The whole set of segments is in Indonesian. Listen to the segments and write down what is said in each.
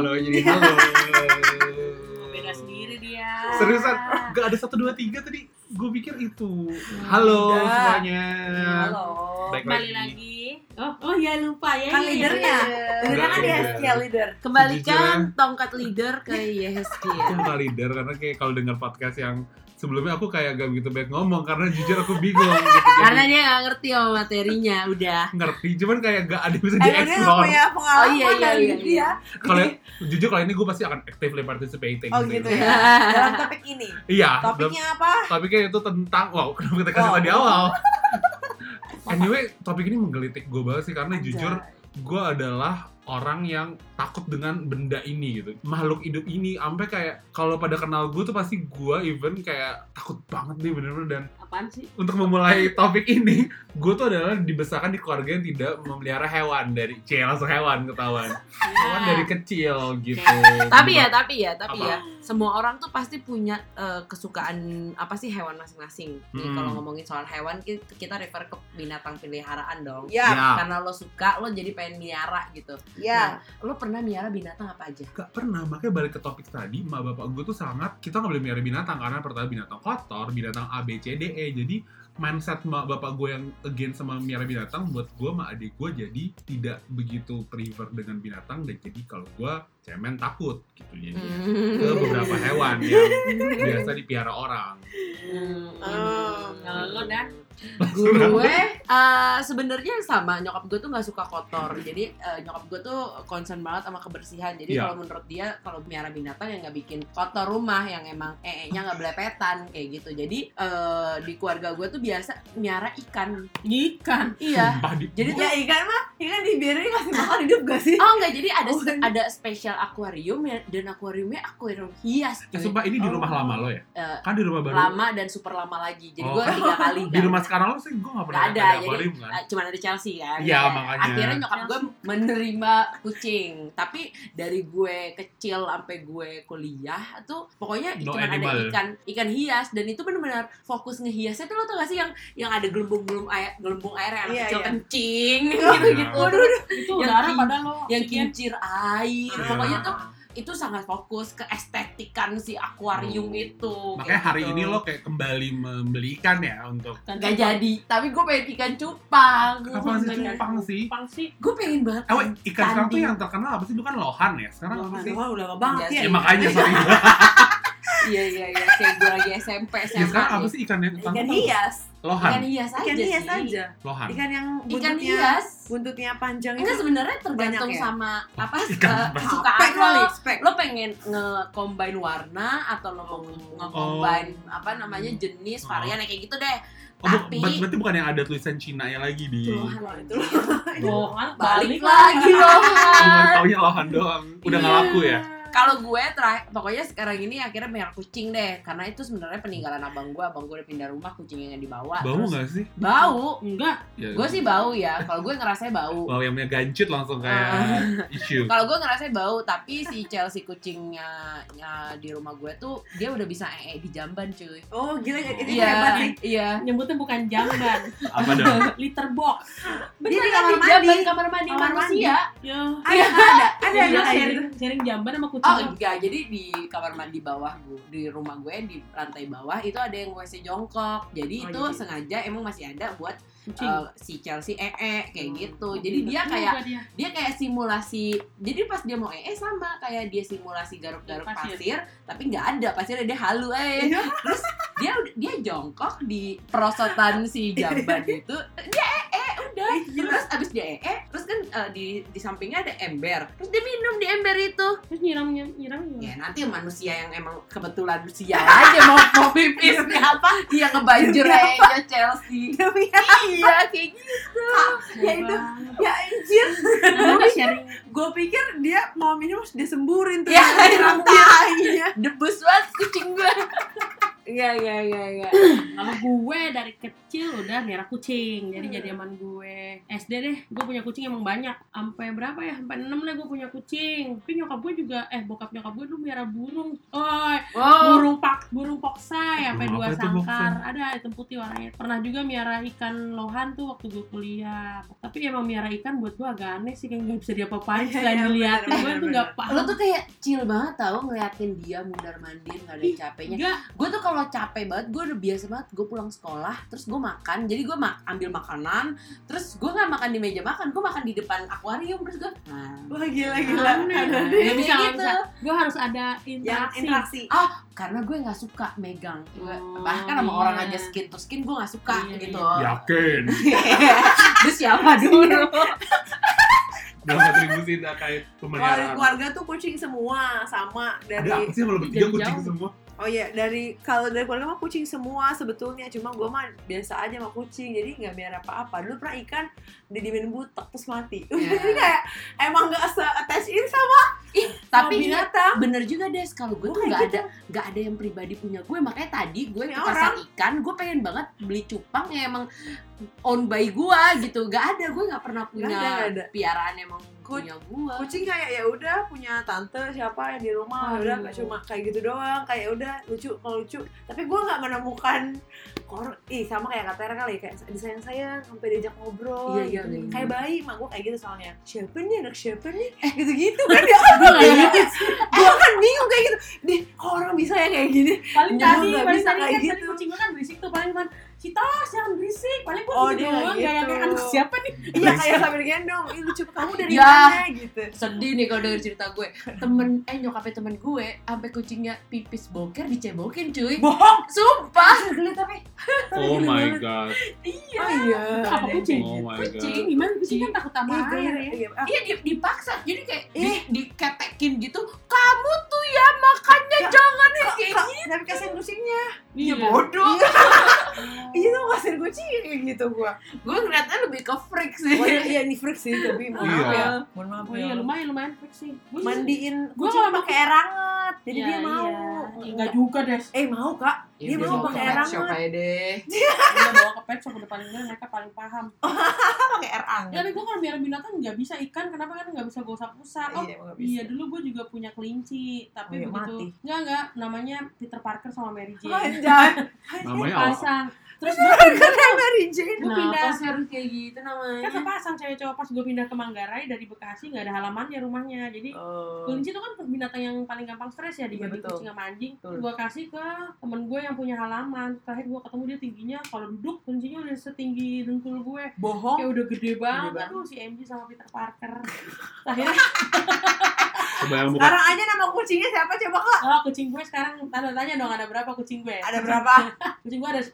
halo jadi halo. Beda sendiri dia. Seriusan, gak ada satu dua tiga tadi. Gue pikir itu. Halo Udah. semuanya. Halo. Baik Kembali lagi. Oh, oh ya lupa ya. Kan ya, leadernya. ya. Leadernya kan Iya. Leader. Kembalikan tongkat leader ke. Aku bukan leader karena kayak kalau dengar podcast yang sebelumnya aku kayak gak begitu baik ngomong karena jujur aku bingung gitu. Karena dia gak ngerti sama materinya, udah. ngerti cuman kayak gak ada yang bisa dia dieksplor. punya pengalaman Oh, iya, iya, dari iya, dia. Kalau jujur kalau ini gue pasti akan actively participating. Oh gitu ya. Dalam topik ini. Iya. Topiknya apa? Topiknya itu tentang wow kenapa kita kasih Oh. tadi awal. anyway topik ini menggelitik gue banget sih karena Anjay. jujur gue adalah orang yang takut dengan benda ini gitu. Makhluk hidup ini sampai kayak kalau pada kenal gue tuh pasti gue even kayak takut banget nih bener-bener dan Apaan sih? untuk memulai topik ini gue tuh adalah dibesarkan di keluarga yang tidak memelihara hewan dari c langsung hewan ketahuan hewan dari kecil gitu Tapi ya, tapi ya, tapi Apa? ya, semua orang tuh pasti punya eh, kesukaan apa sih hewan masing-masing. Jadi Hmm. kalau ngomongin soal hewan, ki- kita refer ke binatang peliharaan dong. Ya. ya Karena lo suka, lo jadi pengen miara gitu. Ya. Nah, lo pernah miara binatang apa aja? Gak pernah, makanya balik ke topik tadi, emak bapak gue tuh sangat, kita nggak boleh miara binatang, karena pertama binatang kotor, binatang A, B, C, D, E, jadi mindset emak bapak gue yang against sama miara binatang, buat gue sama adik gue jadi tidak begitu prefer dengan binatang, dan jadi kalau gue cemen takut, gitu, jadi Hmm. ke beberapa hewan yang biasa dipiara orang. Hmm. Oh. Kalau lo dan gue eh, sebenarnya sama nyokap gue tuh nggak suka kotor jadi eh, nyokap gue tuh concern banget sama kebersihan jadi Iya. kalau menurut dia kalau miara binatang yang nggak bikin kotor rumah yang emang ee nya nggak belepetan kayak gitu jadi eh, di keluarga gue tuh biasa miara ikan Ikan. iya Sumpah, jadi Ya ikan mah, ikan dibiarin kasih makan hidup gak sih? Oh enggak, jadi ada Oh, ada spesial akuarium ya, dan akuariumnya akuarium hias. ya, cuy. sumpah ini di rumah Oh. lama lo ya? Eh, Kan di rumah baru? lama dan super lama lagi. Jadi Oh. gue tiga kali Di kan. rumah sekarang lo sih gue gak pernah Nggak ada, jadi- akuarium kan? Eh, cuman ada Chelsea kan. Iya, Ya, makanya. Akhirnya nyokap gue menerima kucing. Tapi dari gue kecil sampai gue kuliah tuh pokoknya No cuma ada ikan ikan hias dan itu benar-benar fokus ngehiasnya tuh lo tau gak sih yang yang ada gelembung-gelembung air gelembung air yang Iya, kecil iya. kencing Iya. gitu-gitu. Terus Itu Yang udara padahal lo yang kincir air. Iya. Pokoknya tuh itu sangat fokus ke estetikan si akuarium Oh. itu. Makanya hari gitu. ini lo kayak kembali membeli ikan ya untuk Gak jadi, tapi gue pengen ikan cupang. apa sih cupang sih? Pang sih. Gue pengen banget. Eh, wait, ikan sekarang tuh yang terkenal apa sih? Bukan lohan ya? Sekarang apa Lohan. sih? Wah udah lama banget Iya ya. Ya makanya sorry. Iya iya iya, kayak gue lagi SMP ya SMA. sekarang apa sih ikan yang Ikan hias. Lohan. Ikan hias aja Ikan hias sih. aja. Lohan. Ikan yang Ikan buntutnya hias. buntutnya panjang Enggak itu. sebenarnya tergantung ya? sama apa Ikan eh, apa? kesukaan Spek lo. spek. Lo pengen nge-combine warna atau lo mau nge-combine apa namanya jenis Oh. varian kayak gitu deh. Oh, Tapi- ber- berarti bukan yang ada tulisan Cina nya lagi di. Wah, itu Oh, kan balik lagi loh. Cuma taunya lohan doang. Udah nggak laku ya? Kalau gue terakhir, pokoknya sekarang ini akhirnya merah kucing deh, karena itu sebenarnya peninggalan abang gue. Abang gue udah pindah rumah, kucingnya yang dibawa. Bau nggak sih? Bau. Enggak. Ya, Gue sih bau ya. Kalau gue ngerasanya bau. Bau yang punya gancut langsung kayak Ah. issue. Kalau gue ngerasanya bau, tapi si Chelsea kucingnya ya, di rumah gue tuh dia udah bisa ee di jamban cuy. Oh gila ini Iya, hebat sih. iya. Nyebutnya bukan jamban, Apa dong? liter box. Dia di kamar jamban mandi. kamar mandi Kamar manusia. Ya. Ada ada ada Ada ada sharing, sharing jamban sama Oh enggak, jadi di kamar mandi bawah gue, di rumah gue di lantai bawah itu ada yang WC jongkok. Jadi Oh, itu jadi- sengaja emang masih ada buat. Uh, si Chelsea ee kayak gitu. Oh, Jadi dia bener kayak dia. dia kayak simulasi. Jadi pas dia mau ee sama kayak dia simulasi garuk-garuk Pasir. pasir, tapi nggak ada pasirnya dia halu aja. Iya. Terus dia dia jongkok di perosotan si jamban itu. Dia ee udah. Terus abis dia ee, terus kan uh, di di sampingnya ada ember. Terus dia minum di ember itu. Terus nyiram nyiram Ya nanti manusia yang emang kebetulan sial aja mau mau pipis apa? Dia ngebanjur aja Chelsea. Demi iya kayak gitu. ya itu ya anjir. Gue pikir dia mau minum terus dia semburin tuh. Ya, Siram iya. tainya. Debus banget kucing gue. Enggak, enggak, enggak, enggak. Kalau gue dari kecil udah merah kucing, jadi jadi aman gue. SD deh, gue punya kucing emang banyak. Sampai berapa ya? Sampai 6 lah gue punya kucing. Tapi nyokap gue juga, eh bokap nyokap gue dulu merah burung. Oh, Oh, burung pak, burung poksai sampai Burung dua apa itu sangkar. Ada hitam putih warnanya. Pernah juga miara ikan lohan tuh waktu gue kuliah. Tapi emang miara ikan buat gue agak aneh sih, kayak nggak bisa diapa-apain Iya, selain iya, diliatin. bener, Gue tuh nggak paham. lo tuh kayak chill banget tau ngeliatin dia mundar mandir nggak ada capeknya. Enggak, Gue tuh kalau capek banget, gue udah biasa banget. Gue pulang sekolah, terus gue makan. Jadi gue mak ambil makanan, terus gue nggak makan di meja makan, gue makan di depan akuarium terus gue. Nah, Wah, gila, gila. Ada Nggak deh. Kayak bisa, nggak gitu. bisa. gue harus ada interaksi. interaksi. karena gue nggak suka megang. Gua- Oh, bahkan sama iya. orang aja skin to skin gue nggak suka Iya, gitu. Yakin. terus siapa dulu? Dalam atribusi terkait Kalau pemeliharaan. keluarga tuh kucing semua sama Ada dari apa sih kalau bertiga kucing semua? Oh iya, dari kalau dari keluarga mah kucing semua sebetulnya, cuma gue mah biasa aja sama kucing, jadi nggak biar apa-apa. Dulu pernah ikan didiemin butek terus mati. Ya. jadi kayak emang nggak se attach ini sama, Tapi sama iya, binatang. bener juga deh kalau gue Gua tuh nggak gitu. ada nggak ada yang pribadi punya gue makanya tadi gue ke pasar ikan gue pengen banget beli cupang yang emang own by gue gitu nggak ada gue nggak pernah punya ada, nggak ada. piaraan emang punya gue Kucing kayak ya udah punya tante siapa yang di rumah, Aduh. udah kayak cuma kayak gitu doang, kayak udah lucu kalau lucu. Tapi gue nggak menemukan kor, ih sama kayak kata Tera kali kayak disayang sayang sampai diajak ngobrol. Iya, iya, gitu. iya. Kayak bayi, mak gue kayak gitu soalnya. Siapa nih anak siapa nih? Eh gitu gitu kan ya. gue nggak gitu gue kan bingung kayak gitu. Deh, kok orang bisa ya kayak gini? paling tadi paling tadi kayak kan gitu. kucing gue kan berisik tuh paling cuman Citos jangan berisik paling gue Oh, gitu dia doang kayak gitu. kayak anak siapa nih Iya kayak sambil gendong. Ih lucu kamu dari Ya. mana gitu. sedih nih kalau denger cerita gue temen eh nyokapnya temen gue sampai kucingnya pipis boker dicebokin cuy Bohong. sumpah Geli tapi. Oh my god. iya Oh iya. apa ada kucing Oh my Kucing. god. gimana kucing kan takut sama Ih, air gue- ya iya, ah, iya di- dipaksa jadi kayak di, Eh. diketekin gitu kamu tuh ya makannya Kak, jangan kayak kak, tapi kasihan kucingnya. Iya bodoh. Iya tuh kasihan kucing kayak gitu gua. gue ngeliatnya lebih ke freak sih. Oh iya, iya ini freak sih tapi mohon maaf Iya. ya. Mohon maaf oh ya. iya lumayan lumayan freak sih Gua Mandiin Gua kucing kalau pakai air hangat. Jadi Iya, dia mau. iya. enggak juga deh Eh mau kak? Ya Dia udah, mau bawa pakai ke air pet shop hangat. aja deh. dia bawa ke pet shop udah paling bener mereka paling paham Pakai air hangat. ya tapi gue kalau biar binatang nggak bisa ikan kenapa kan nggak bisa gue usap-usap oh Iya. Iya dulu gue juga punya kelinci tapi Oh, iya, begitu mati. nggak nggak namanya Peter Parker sama Mary Jane Anjay. Namanya apa? pasang terus gue pindah Mary Jane. gue pindah sih harus kayak gitu namanya? kan sepasang cewek cowok pas gue pindah ke Manggarai dari Bekasi nggak ada halamannya rumahnya jadi Oh. kelinci itu kan binatang yang paling gampang stres ya Iya, dibanding kucing sama anjing gue kasih ke temen gue yang punya halaman terakhir gue ketemu dia tingginya kalau duduk kuncinya udah setinggi dengkul gue Bohong. kayak udah gede banget banget. aduh si MJ sama Peter Parker akhirnya Kebayang bukan? Sekarang aja nama kucingnya siapa coba kak? oh kucing gue sekarang tanda tanya dong ada berapa kucing gue Ada berapa? kucing gue ada 10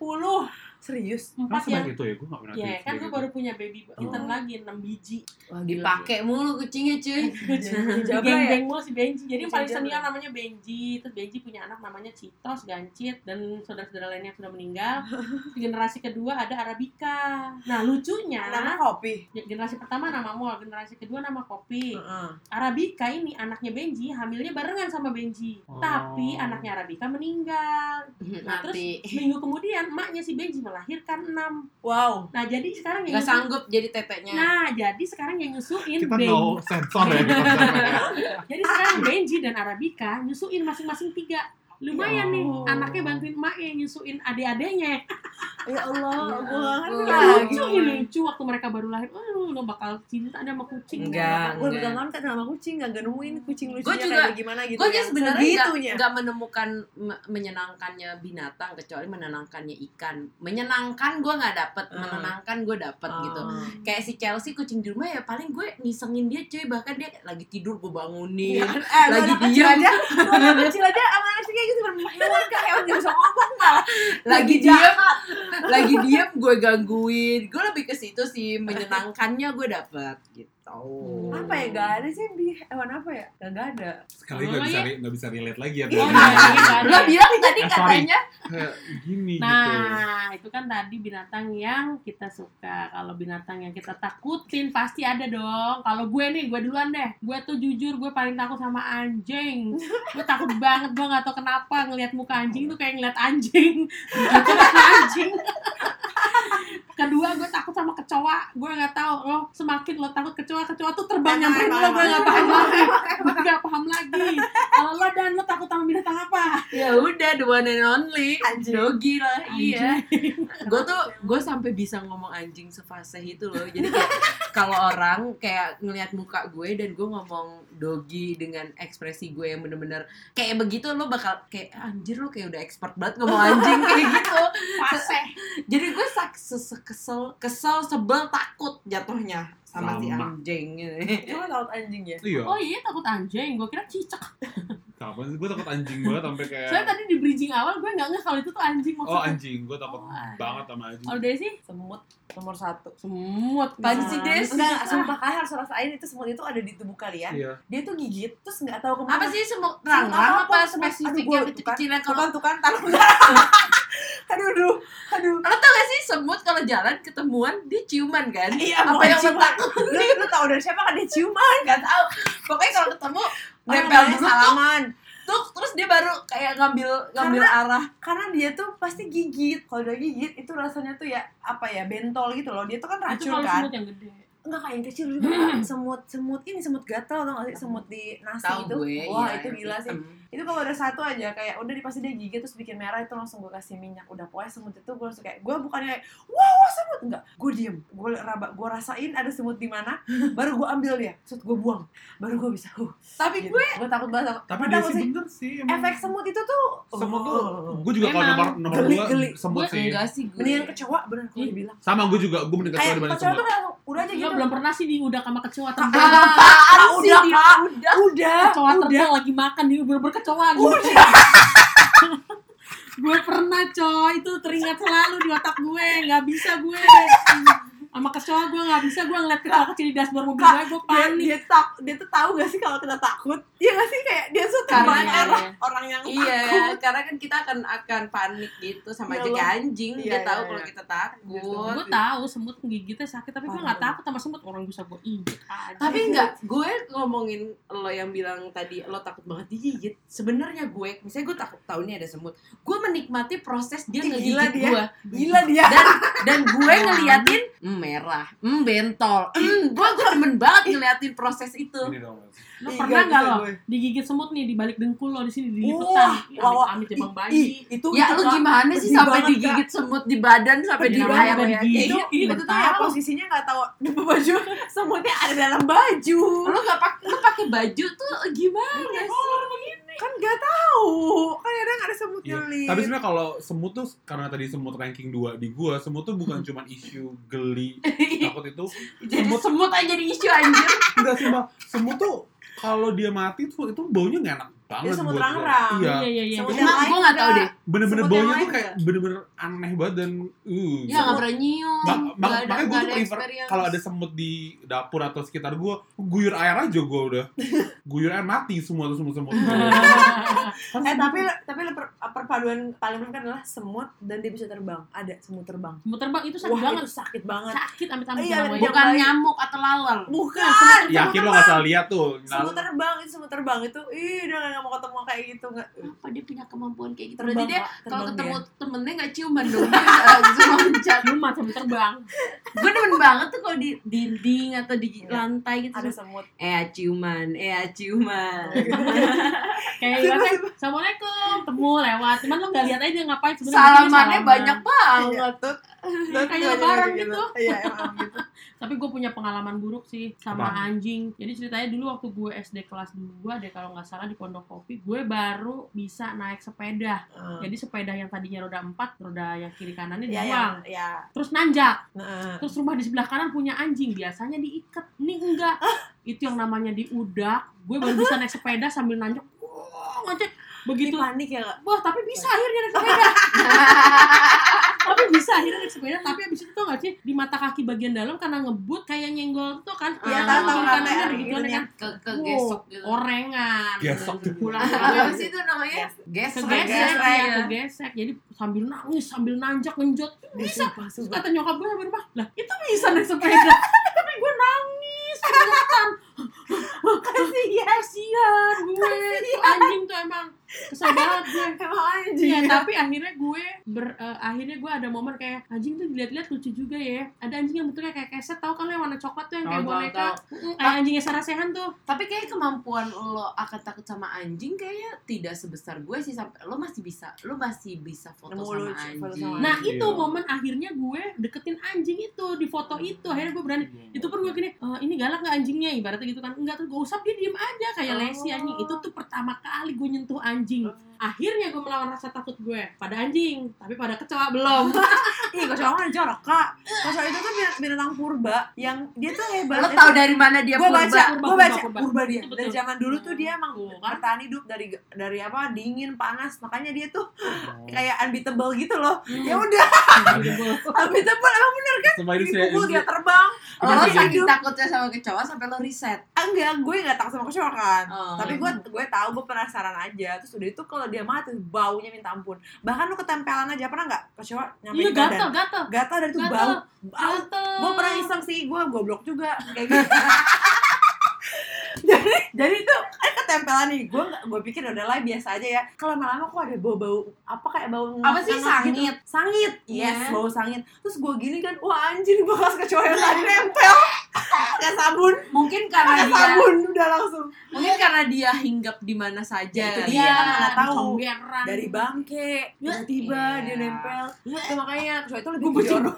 Serius? Empat yang sebanyak itu ya? Gue gak pernah ya lihat kan kayak gue gitu. baru punya baby kitten Oh. lagi 6 biji Wah, dipakai mulu kucingnya cuy. Ya? geng-geng mulu si Benji jadi yang paling Jabra. senior namanya Benji terus Benji punya anak namanya Citos Gancit dan saudara-saudara lainnya yang sudah meninggal Di generasi kedua ada Arabica nah lucunya Nama kopi. ya, generasi pertama nama Mol generasi kedua nama Kopi Heeh. Arabica ini anaknya Benji hamilnya barengan sama Benji Oh. tapi anaknya Arabica meninggal nah terus minggu kemudian emaknya si Benji melahirkan enam Wow. nah jadi sekarang yang Gak nyusu- sanggup jadi teteknya. nah jadi sekarang yang nyusuin Kita Benji no sensor ya. kita jadi sekarang Benji dan Arabica nyusuin masing-masing tiga lumayan nih Oh. anaknya bantuin emaknya nyusuin adik-adiknya Ya Allah, gue gak ngerti Oh. lagi. lucu lucu waktu mereka baru lahir oh lo bakal cinta ada sama kucing Enggak. Gue udah nonton nama kucing, gak nemuin kucing lucunya Gua juga- kayak gimana gitu. gue yang sebenarnya nggak menemukan me- menyenangkannya binatang kecuali menenangkannya ikan menyenangkan gue nggak dapet Hmm. menenangkan gue dapet gitu kayak si Chelsea kucing di rumah ya paling gue nisengin dia cuy bahkan dia lagi tidur gue bangunin kan? Eh, lagi diam. aja, kecil aja sama anak kayak gitu hewan kan hewan gak bisa ngomong malah. Lagi diam lagi diam gue gangguin. Gue lebih ke situ sih menyenangkannya gue dapet gitu tahu. Apa ya? Gak ada sih bi- hewan apa ya? Gak, gak ada. Sekali nggak bisa ya- nggak bisa relate lagi ya. Iya, ada. Lo bilang tadi Eh, katanya Kayak gini gitu. Nah, itu kan tadi binatang yang kita suka. Kalau binatang yang kita takutin pasti ada dong. Kalau gue nih, gue duluan deh. Gue tuh jujur gue paling takut sama anjing. Gue takut banget. Gue nggak tahu kenapa ngelihat muka anjing tuh kayak ngeliat anjing. Gitu anjing. Kedua, gue takut sama kecoa. Gue nggak tahu lo semakin lo takut kecoa, kecoa tuh terbang nyamperin lo. Gue nggak paham lagi. Gue nggak paham lagi. Kalau lo dan lo takut sama binatang apa? ya udah the one and only Anjing. dogi lah iya gue tuh gue sampai bisa ngomong anjing sefasih itu loh jadi kayak kalau orang kayak ngelihat muka gue dan gue ngomong dogi dengan ekspresi gue yang bener-bener kayak begitu lo bakal kayak anjir lo kayak udah expert banget ngomong anjing kayak gitu Fase. jadi gue sak sese- kesel kesel sebel takut jatuhnya sama, si anjing Cuma takut anjing ya? Iya. Oh iya takut anjing, gue kira cicak. Kapan sih gue takut anjing banget sampai kayak. Soalnya tadi di bridging awal gue nggak ngeh kalau itu tuh anjing Oh maksudnya. anjing, gue takut Oh, anjing. banget sama anjing. Kalau Desi Semut nomor satu. semut. Apaan sih, Nah. Des? Enggak, sumpah kalian harus rasain itu semut itu ada di tubuh kalian. Iya. Dia tuh gigit terus nggak tahu ke mana. apa sih semut rang-rang apa Semut- spesifik yang kecil-kecilan Tuh kalau kan, tuh kan, taruh Aduh, aduh, aduh. lo tau gak sih semut kalau jalan ketemuan dia ciuman kan Iya, apa yang lo ciuman. Lu, lu tau dari siapa kan dia ciuman? nggak tahu pokoknya kalau ketemu nempel dulu salaman. tuh terus dia baru kayak ngambil ngambil arah Karena dia tuh pasti gigit. Kalau udah gigit itu rasanya tuh ya apa ya bentol gitu loh. Dia tuh kan Itu racun kalau kan. semut yang gede. Enggak kayak yang kecil juga semut semut ini semut gatal tau gak sih semut di nasi tahu itu. gue Wah, iya, itu gila sih. Itu kalau ada satu aja kayak udah pasti dia gigit terus bikin merah itu langsung gue kasih minyak udah pokoknya semut itu gue langsung kayak gue bukannya kayak wow wow, semut enggak gue diem gue raba gue rasain ada semut di mana baru gue ambil dia terus gue buang baru gue bisa uh, tapi gitu. gue gue takut banget sama Tapi dia sih, sih bener sih. emang. efek semut itu tuh semut tuh, oh. gue juga kalau nomor nomor Geli, dua geli. semut gue sih. enggak sih gue mendingan kecoa bener kalau Ih. dibilang Sama gue juga, gue mending kecoa kayak dibanding kecoa tuh semut. kayak udah aja gitu belum pernah sih di udah sama kecoa Ah, terbang. udah, dia udah udah Kecoa udah terbang lagi makan di bener kecoa gitu. gue pernah coy. Itu teringat selalu di otak gue. Nggak bisa gue sama kecoa gue nggak bisa gue ngeliat kecoa kecil di dashboard mobil gue gue dia, panik dia tak dia tuh tahu gak sih kalau kita takut iya gak sih kayak dia tuh arah orang yang Iya, takut karena kan kita akan akan panik gitu sama Ya aja kayak anjing. Iya, dia iya, tahu iya. kalau kita takut. gue tahu semut gigitnya sakit tapi gue nggak takut sama semut orang bisa gue injek aja Tapi enggak, gue ngomongin lo yang bilang tadi lo takut banget digigit. Sebenarnya gue, misalnya gue takut tahu ini ada semut. Gue menikmati proses dia ngegigit dia. gue. gila dia Dan dan gue ngeliatin mm, merah, mm, bentol. Mm, gue gue demen banget ngeliatin proses itu. Lo pernah nggak lo digigit semut nih di balik dengkul lo di sini di wah, wah. amit Ih, bayi itu Ya itu, lu Kak. gimana sih sampai digigit semut di badan sampai di udah ya? itu, itu tuh ya tahu. posisinya nggak tahu di baju semutnya ada dalam baju Lu gak pakai lu pakai baju tuh gimana sih? Kan nggak tahu kan kadang ada semut Iya. nyelip Tapi sebenarnya kalau semut tuh karena tadi semut ranking 2 di gua, semut tuh bukan cuma isu geli takut itu. Jadi Semut semut aja jadi isu anjir. enggak sih, Mbak. Semut tuh kalau dia mati tuh itu baunya nggak enak banget semut rangrang. Iya. iya iya iya. Nggak tahu juga. deh. Bener-bener baunya tuh kayak bener-bener aneh banget dan uh. Ya nggak pernah nyium. Makanya gue tuh prefer kalau ada semut di dapur atau sekitar gue guyur air aja gue udah. Guyur air mati semua tuh semut-semut. Eh tapi tapi per- perpaduan paling penting adalah semut dan dia bisa terbang. Ada semut terbang. Semut terbang itu sakit wah banget. itu sakit banget. Sakit amit amit Iya, Bukan nyamuk atau lalat. bukan. Yakin lo gak salah lihat tuh. Semut terbang itu semut terbang itu. Ih udah nggak mau ketemu kayak gitu nggak Apa dia punya kemampuan kayak gitu? Terbang, Berarti dia kalau ketemu dia. temennya nggak ciuman dong. Dia langsung loncat. cuma semut terbang Gue demen banget tuh kalau di dinding atau di Iya. lantai gitu. ada semut Eh ciuman, eh ciuman. kayak ibaratnya assalamualaikum temu lewat cuman lo nggak lihat aja ngapain sebenarnya Salamannya salaman. banyak banget. Iya, tut. Tut, Kayak tuh, lebaran kayak gitu. iya emang gitu. Tapi gue punya pengalaman buruk sih sama Apa? anjing. Jadi ceritanya dulu waktu gue SD kelas 2 deh kalau nggak salah di Pondok Kopi gue baru bisa naik sepeda. Hmm. jadi sepeda yang tadinya roda 4 roda yang kiri kanannya ya ya dibuang ya terus nanjak. Nah terus rumah di sebelah kanan punya anjing biasanya diikat. Ini enggak. Itu yang namanya diudak. Gue baru bisa naik sepeda sambil nanjak. Ngecek begitu. Panik ya Kak? wah tapi bisa akhirnya naik sepeda. Tapi bisa akhirnya naik sepeda tapi abis itu tau gak sih di mata kaki bagian dalam karena ngebut kayak nyenggol tuh kan tahu tahu tangan rame kan gitu ya. kan. Ke ke gesok gitu. orengan. Gesok tuh. pulang apa sih itu namanya? Gesek Kegesek, ya ya. kegesek jadi sambil nangis sambil nanjak ngenjot. Bisa kata nyokap gue sampai rumah lah itu bisa naik sepeda. Tapi gue nangis keringetan Kasihan. kasihan gue. Anjing tuh emang kesel banget gue Emang anjing. Iya, tapi akhirnya gue ber, eh, akhirnya gue ada momen kayak anjing tuh dilihat-lihat lucu juga ya. Ada anjing yang bentuknya kayak keset, tau kan lo yang warna coklat tuh yang kayak boneka. Mm, Kayak anjingnya Sarasehan tuh. tapi kayak kemampuan lo akan takut sama anjing kayaknya tidak sebesar gue sih sampai lo masih bisa lo masih bisa foto Nemu sama lucu, foto anjing sama Nah, Iya. itu momen akhirnya gue deketin anjing itu di foto itu. Akhirnya gue berani. Itu pun gue gini, "Eh, ini galak gak anjingnya? Ibaratnya gitu kan. Enggak tuh, gue usap dia diem aja kayak Oh. lesi anjing. Itu tuh pertama kali gue nyentuh anjing. 干净。Akhirnya gue melawan rasa takut gue pada anjing, tapi pada kecoa belum. Ih, kocok kan jorok, Kak. Kocok itu tuh bin- binatang purba yang dia tuh hebat. lo tau dari mana dia gue purba? baca, purba, gue baca purba, dia. Dari zaman dulu tuh dia emang kan? bertahan hidup dari dari apa dingin, panas. Makanya dia tuh Oh. kayak unbeatable gitu loh. Hmm. Ya udah, unbeatable emang bener kan? Dipukul dia terbang. lo saking takutnya sama kecoa sampai lo riset Ah, enggak, gue gak takut sama kecoa kan. Oh. Tapi gue gue tahu gue penasaran aja. Terus udah itu kalau dia mati baunya minta ampun. Bahkan lu ketempelan aja pernah nggak kecoa nyampe Iya gatel, gatel. Gatal dari itu bau. Bau. Gue pernah iseng sih, gue goblok juga kayak gitu. jadi jadi itu kan ketempelan nih gue nggak gue pikir udah lah biasa aja ya kalau lama-lama kok ada bau bau apa kayak bau Apa sih, ngangat gitu. sangit? sangit yes Iya. bau sangit terus gue gini kan wah anjir bekas kecoa yang tadi nempel kayak sabun mungkin karena kayak dia sabun udah langsung mungkin karena dia hinggap di mana saja Ya, itu dia, ya. mana tahu. Comberan. dari bangke tiba-tiba Iya. dia nempel itu makanya kecoa itu lebih jorok.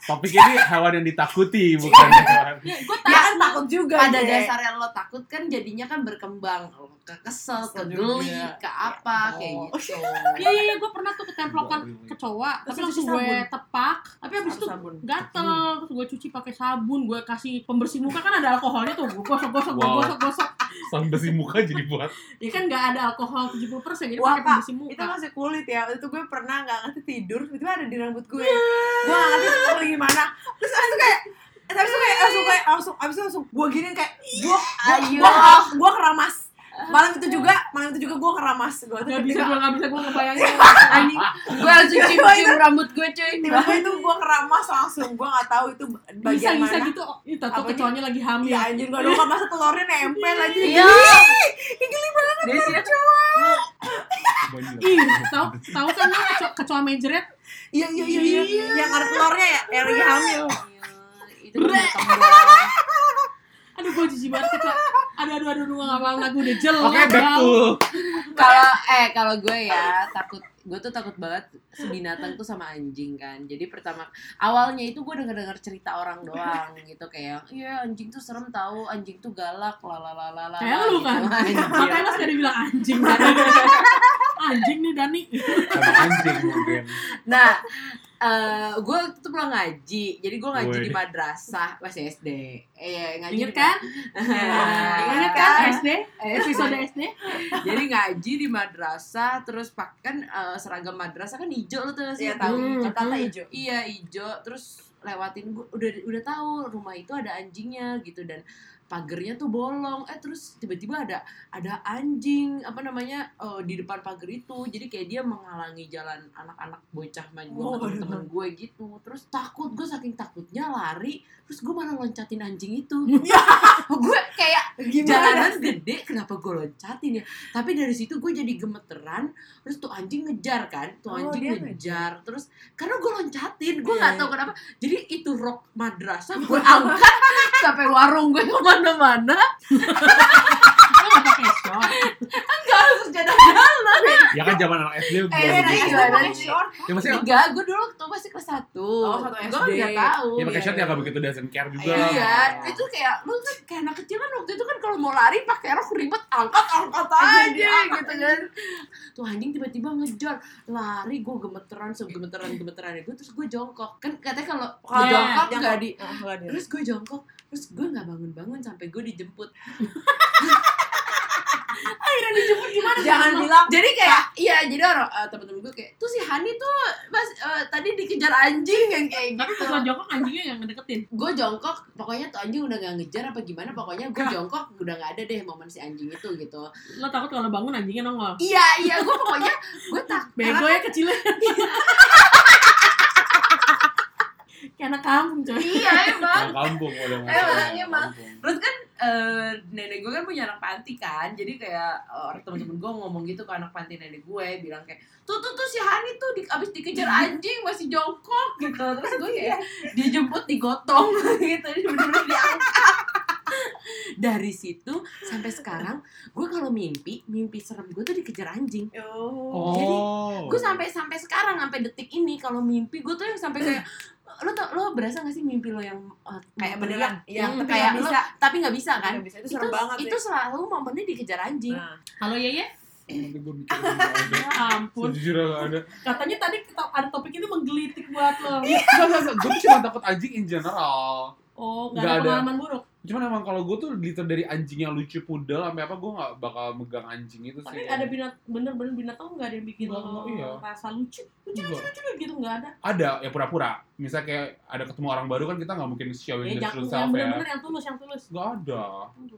Topik ini hewan yang ditakuti bukan hewan. Ya, gue ya kan takut juga pada Dek. dasarnya lo takut kan jadinya kan berkembang. Ke kesel, ke geli, juga. ke apa Oh. kayak gitu. Iya iya iya gue pernah tuh ketemplokan kecoa tapi langsung gue tepak. Tapi abis Harus itu gatel terus gue cuci pakai sabun gue kasih pembersih muka. Kan ada alkoholnya tuh gue gosok gosok gue Wow. gosok gosok. Sampai si muka jadi buat. ya kan nggak ada alkohol 70% jadi pakai pembersih muka. itu masih kulit ya. Itu gue pernah nggak ngerti tidur itu ada di rambut gue. Gue nggak ngerti gimana? Terus itu kayak abis itu kayak langsung kayak langsung abis itu langsung gue gini kayak gue Ayo. gue gue keramas malam itu juga malam itu juga gue keramas gue tuh nggak bisa gue nggak bisa gue ngebayangin Anjing, gue langsung cium-cium rambut gue cuy. tiba-tiba itu gue keramas langsung gue nggak tahu itu bisa bagian bisa mana gitu oh, itu tuh Apanya? kecoanya lagi hamil Iya anjir gak dong masa telurnya nempel aja Iya. Ih, geli banget Dia sih ih tahu tahu kan lo kecoa, kecoa mejret Iya iya iya iya yang ada telurnya ya yang lagi hamil. aduh gue jijik banget kecoa aduh aduh aduh gue nggak mau lagi udah jelek Oke, back to Kalau eh kalau gue ya takut gue tuh takut banget binatang tuh sama anjing kan. Jadi pertama awalnya itu gue denger dengar cerita orang doang gitu kayak iya anjing tuh serem tahu anjing tuh galak lalalala kayak lu kan Anjir. makanya lo sekali bilang anjing Dani anjing nih Dani sama anjing mungkin. Nah, eh gue waktu itu pulang ngaji. Jadi gue ngaji Woi. di madrasah masih SD. Eh, ngaji inget di- kan kan kan? SD episode SD Jadi ngaji di madrasah terus pakai kan eh, seragam madrasah kan hijau lo tuh nggak sih? Iya tahu. Hmm. kata hijau. Iya hijau. Terus lewatin gua udah udah tahu rumah itu ada anjingnya gitu dan pagernya tuh bolong. Eh terus tiba-tiba ada ada anjing apa namanya eh, di depan pagar itu. Jadi kayak dia menghalangi jalan anak-anak bocah main gue Oh, sama temen-temen gue gitu. Terus takut gue saking takutnya lari terus gue malah loncatin anjing itu. Gue kayak jalanan gede kenapa gue loncatin ya tapi dari situ gue jadi gemeteran terus tuh anjing ngejar kan tuh Oh, anjing dia ngejar. terus karena gue loncatin gue Iya, nggak iya. tahu kenapa. Jadi itu rok madrasah gue angkat sampai warung gue ke mana-mana pakai short nggak harus jalan-jalan Ya kan zaman anak SD belum Eh, begitu. iya, SD iya. pakai short Ya maksudnya enggak gue dulu waktu masih kelas satu Oh, satu gue kan SD. nggak tahu ya pakai Iya, shot ya iya. nggak begitu doesn't care juga. Iya, itu kayak lu kan kayak anak kecil kan waktu itu kan kalau mau lari pakai rok ribet angkat angkat aja gitu kan. Tuh anjing tiba-tiba ngejar lari gue gemeteran segemeteran gemeteran itu terus gue jongkok kan katanya kalau Kalau kalau jongkok nggak di Oh, terus gue jongkok terus gue nggak bangun bangun sampai gue dijemput Jangan bilang jadi kayak iya jadi orang eh, temen-temen gue kayak tuh si Hani tuh pas eh, tadi dikejar anjing yang kayak tapi gitu. Pas lo jongkok anjingnya yang ngedeketin? Gue jongkok pokoknya tuh anjing udah gak ngejar apa gimana pokoknya gue jongkok udah gak ada deh momen si anjing itu gitu. Lo takut kalau bangun anjingnya nongol? Iya iya gue pokoknya gue tak bego ya kecilnya kayak anak kampung coy iya emang kampung udah Eh, kampung. Terus kan eh, nenek gue kan punya anak panti kan, jadi kayak eh, orang temen-temen gue ngomong gitu ke anak panti nenek gue, bilang kayak tuh tuh tuh si Hani tuh di, abis dikejar anjing masih jongkok gitu, terus gue kayak dijemput digotong gitu, bener-bener diangkat. Dari situ sampai sekarang gue kalau mimpi, mimpi serem gue tuh dikejar anjing. Oh. Oh. Gue sampai sampai sekarang sampai detik ini kalau mimpi gue tuh yang sampai kayak lo tau lo berasa gak sih mimpi lo yang eh, kayak beneran. Iya, Hmm, tapi kayak nggak lo- bisa. tapi nggak bisa kan? Nggak bisa. Itu serem banget itu sih. selalu momennya dikejar anjing. Nah, halo Yeye Nanti gue mikir nggak ada. ya ampun Sejujurnya nggak ada. katanya tadi kita ada topik ini menggelitik buat lo enggak, enggak. Gue tuh cuma takut anjing in general. oh Nggak nggak ada ada. pengalaman buruk Cuman emang kalau gue tuh liter dari anjing yang lucu pudel sampai apa gue nggak bakal megang anjing itu tapi sih. ada binat bener-bener binatang nggak ada yang bikin Nggak, lo iya. rasa lucu lucu lucu Enggak. lucu gitu nggak ada Ada ya pura-pura. Misalnya kayak ada ketemu orang baru kan kita nggak mungkin showing ya the jangan true yang self ya. bener-bener yang tulus yang tulus Gak ada.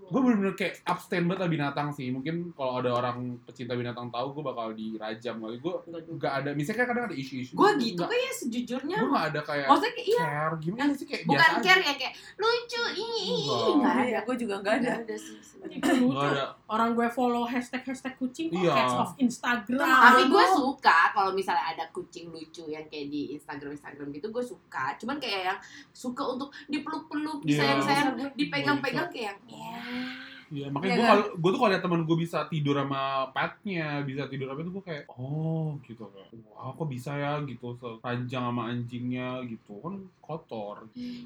Gue bener-bener kayak abstain banget lah binatang sih. Mungkin kalau ada orang pecinta binatang tahu gue bakal dirajam kali. Gue Nggak juga. gak ada. Misalnya kadang ada isu-isu. Gue gitu kayak sejujurnya. Gue gak ada kayak Maksudnya kayak iya, care gimana sih kayak bukan biasa aja. care ya kayak lucu ini ini Enggak. nggak Iya, ada. gue juga nggak ada. Nggak ada sih. Nggak ada. orang gue follow hashtag hashtag kucing kok Iya. cats of Instagram Tapi gue suka kalau misalnya ada kucing lucu yang kayak di Instagram Instagram gitu gue suka. Cuman kayak yang suka untuk dipeluk-peluk, disayang-sayang, Bisa dipegang-pegang kayak yang ya. Iya, Iya makanya gue kan? kalau gue tuh kalau liat teman gue bisa tidur sama petnya, bisa tidur apa itu gue kayak oh gitu kayak wah kok bisa ya gitu sepanjang sama anjingnya gitu kan kotor.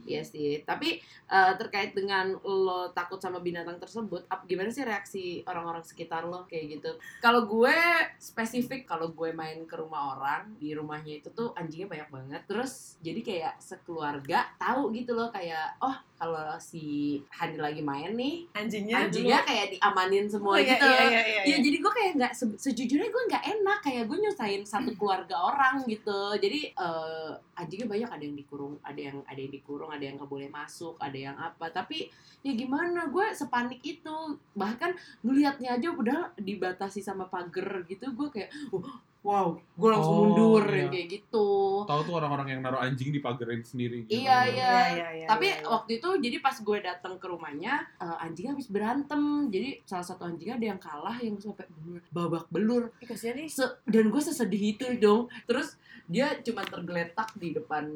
Iya sih, tapi eh, terkait dengan lo takut sama binatang tersebut, ap- gimana sih reaksi orang-orang sekitar lo kayak gitu? Kalau gue spesifik, kalau gue main ke rumah orang, di rumahnya itu tuh anjingnya banyak banget. Terus jadi kayak sekeluarga tahu gitu loh kayak oh kalau si Hani lagi main nih, Anjingnya anjingnya kayak diamanin semua Oh, iya, gitu. iya, iya, iya, Iya, jadi gue kayak nggak se- sejujurnya gue nggak enak kayak gue nyusahin satu keluarga orang gitu. Jadi eh, anjingnya banyak ada yang dikurung, ada yang ada yang dikurung, ada yang nggak boleh masuk, ada yang apa. Tapi ya gimana gue sepanik itu. Bahkan ngelihatnya aja udah dibatasi sama pagar gitu. Gue kayak "Wah, wow, gue langsung Oh, mundur iya. kayak gitu. Tahu tuh orang-orang yang naruh anjing di pagerin sendiri. gitu. Iya, iya. Iya, iya, iya, Tapi iya, iya. waktu itu jadi pas gue datang ke rumahnya eh, anjingnya habis berantem. Jadi salah satu anjingnya ada yang kalah yang sampai babak belur. Ih, kasihan nih. Se- dan gue sesedih itu dong terus dia cuma tergeletak di depan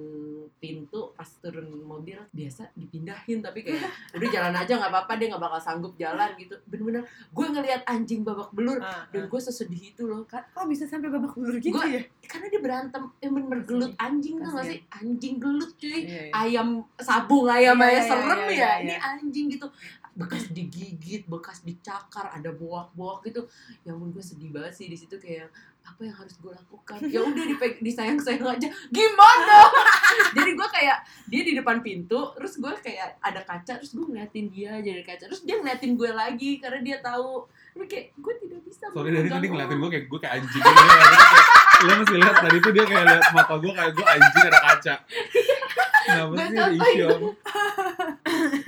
pintu pas turun mobil biasa dipindahin tapi kayak udah jalan aja nggak apa-apa dia nggak bakal sanggup jalan gitu bener-bener gue ngelihat anjing babak belur Ah, dan ah. gue sesedih itu loh kan Kok bisa sampai babak belur gitu Gua- ya? karena dia berantem yang bener gelut anjing tuh nggak Kasian. sih anjing gelut cuy Iya, iya. ayam sabung ayam Iya, ayam serem iya, ya iya, ini iya. anjing gitu bekas digigit bekas dicakar ada boak-boak gitu ya ampun gue sedih banget sih di situ kayak apa yang harus gue lakukan? Ya udah dipeg- disayang-sayang aja. Gimana? Jadi gue kayak dia di depan pintu terus gue kayak ada kaca terus gue ngeliatin dia dari kaca. Terus dia ngeliatin gue lagi karena dia tahu. Tapi kayak gue tidak bisa Sorry dari tadi ngeliatin gue kayak gue kayak anjing. Lo mesti lihat tadi tuh dia kayak liat mata gue kayak gue anjing ada kaca. Kenapa sih ada contohin isu apa?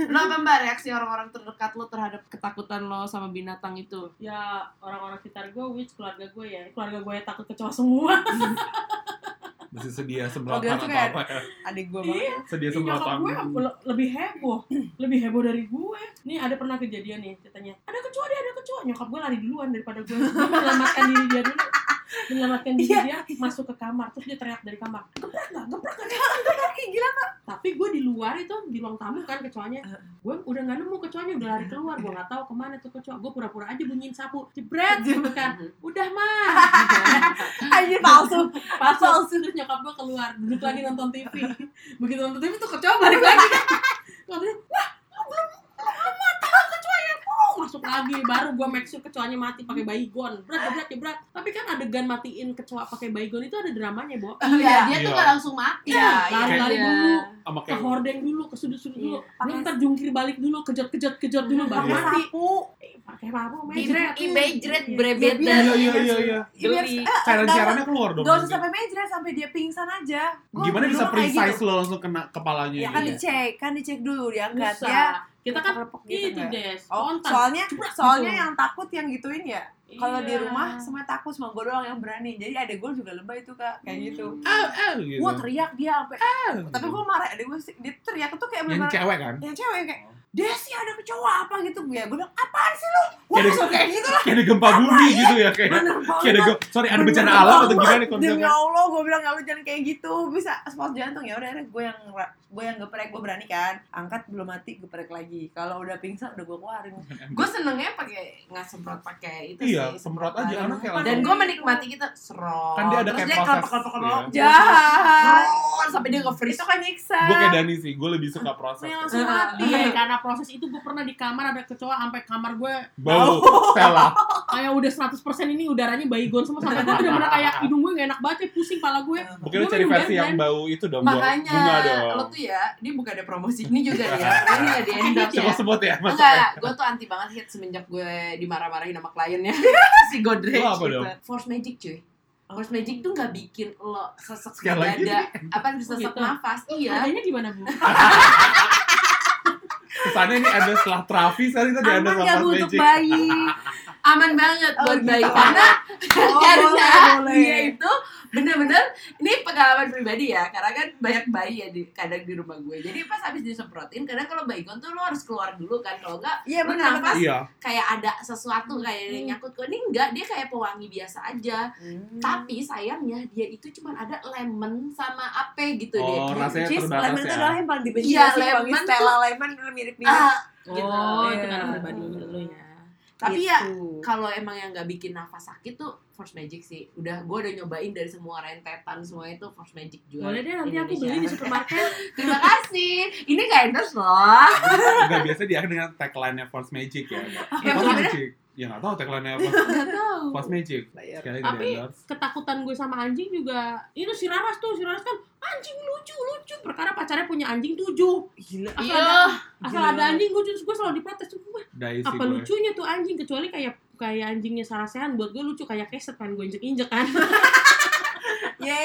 lo apa mbak reaksi orang-orang terdekat lo terhadap ketakutan lo sama binatang itu? Ya orang-orang sekitar gue which keluarga gue ya. Keluarga gue ya takut kecoa semua. Mesti sedia dia atau apa ya? Adik gue banget. Sedia Ih, nyokap semprotan. gue le- lebih heboh. Lebih heboh dari gue nih ada pernah kejadian nih ceritanya. Ada kecoa dia ada kecoa nyokap gue lari duluan daripada gue gue menyelamatkan diri dia dulu menyelamatkan diri Iya. dia masuk ke kamar terus dia teriak dari kamar geprak nggak? Geprak nggak? Ih, gila kan? tapi gue di luar itu di ruang tamu kan kecoanya gue udah nggak nemu kecoanya udah lari keluar gue nggak tahu ke mana tuh kecoa gue pura-pura aja bunyiin sapu jebret gitu kan. Udah mah Anjir palsu. pasal terus nyokap gue keluar duduk lagi nonton TV begitu nonton TV tuh kecoa balik lagi. Kan wah lu belum masuk lagi baru gue make sure kecoanya mati pakai baygon berat berat berat tapi kan adegan matiin kecoa pakai baygon itu ada dramanya bo iya dia tuh Iya. gak langsung mati Iya, iya. lari-lari Iya. dulu ke hordeng dulu ke sudut-sudut dulu Iya, belum terjungkir balik dulu kejot-kejot kejot dulu baru pakai Iya. mati sapu Eh, pakai apa mejret i- mejret, Iya. brebet, Iya, dan iya iya iya iya Iya, Geli. eh, nggak- cairannya keluar dong Gak usah sampai mejret, sampai dia pingsan aja. Gimana bisa gitu. precise lo langsung kena kepalanya Ya kan dicek, kan dicek dulu diangkat ya. Kita kan lepok-lepok gitu itu nggak? des Oh, soalnya Jebrak soalnya gitu. yang takut yang gituin ya. Kalau di Iya. rumah semua takut, semua gue doang yang berani. Jadi adek gue juga lebay itu kak, kayak gitu. ah ah gitu Wah teriak dia sampai. Ah, Tapi gitu. gue marah, adek gue sih- dia teriak itu kayak yang bener cewek kan yang cewek kayak Desi ada kecoa apa gitu? Ya gue bilang apaan sih lu? Wah Kayak langsung di- kayak gitu lah. kayak ada gempa bumi gitu ya kayak bener kayak ada sorry ada bencana alam atau gimana demi konsepnya Allah gue bilang ya lu jangan kayak gitu bisa spot jantung. Ya udah gue yang gue yang geprek gue berani kan. Angkat belum mati geprek lagi. Kalau udah pingsan udah gue keluarin. Gue senengnya pakai nggak semprot pakai itu iya sih. semprot aja anak kayak dan gue menikmati kita serot Kan dia ada terus kayak dia proses, kelopak-kelopak iya. jahat. Serot sampai dia nge-freeze. Itu kan nyiksa. Gue kayak Dani sih gue lebih suka proses. langsung mati Iya, karena proses itu gue pernah di kamar ada kecoa sampai kamar gue bau Stella kayak udah 100% ini udaranya baygon semua sampai gue bener-bener kayak hidung gue gak enak banget ya, pusing pala gue. mungkin lu Gua cari versi yang bau itu dong bau makanya bunga dong lo tuh ya ini bukan ada promosi ini juga ya ini ya di endorse ya sebut-sebut ya mas Enggak, gue tuh anti banget hit semenjak gue dimarah-marahin sama kliennya si Godrej Lo apa gitu. dong? Force Magic cuy. Force Magic tuh nggak bikin lo sesek dada, apa sesek gitu. nafas. Iya. Harganya gimana bu? Kesannya ini ada setelah Travis kali tadi ada aman sama bu untuk Magic. bayi? Aman banget Oh, buat gitu. bayi karena oh, karena boleh boleh. dia itu bener-bener ini pengalaman pribadi ya karena kan banyak bayi ya di kadang di rumah gue. Jadi pas habis disemprotin kadang kalau baygon tuh lo harus keluar dulu kan kalau enggak iya lo benar nafas iya. kayak ada sesuatu kayak yang nyangkut ke ini enggak dia kayak pewangi biasa aja. Hmm. tapi sayangnya dia itu cuma ada lemon sama apa gitu deh. Oh rasanya Cheese, terbatas lemon itu ya. adalah yang paling dibenci Iya, sih wangi lemon Stella. lemon mirip-mirip. Ah, gitu. Oh, itu Iya. karena pribadi lu ya. tapi ya Gitu. kalau emang yang nggak bikin nafas sakit tuh Force Magic sih udah gue udah nyobain dari semua rentetan semua itu Force Magic juga Boleh deh nanti aku beli di supermarket. terima kasih ini nggak endorse loh Enggak biasa dia dengan tagline-nya Force Magic ya. Yang Force gimana? Magic. Ya nggak tahu tagline-nya apa. tahu Force Magic. Sekali Tapi. Ketakutan gue sama anjing juga itu si Raras tuh, si Raras kan anjing lucu lucu perkara pacarnya punya anjing tujuh. gila Asal Iya. ada asal Gila ada anjing gue gue selalu diprotes apa gue. lucunya tuh anjing kecuali kayak kayak anjingnya Sarasehan buat gue lucu kayak keset kan gue injek injek kan ya,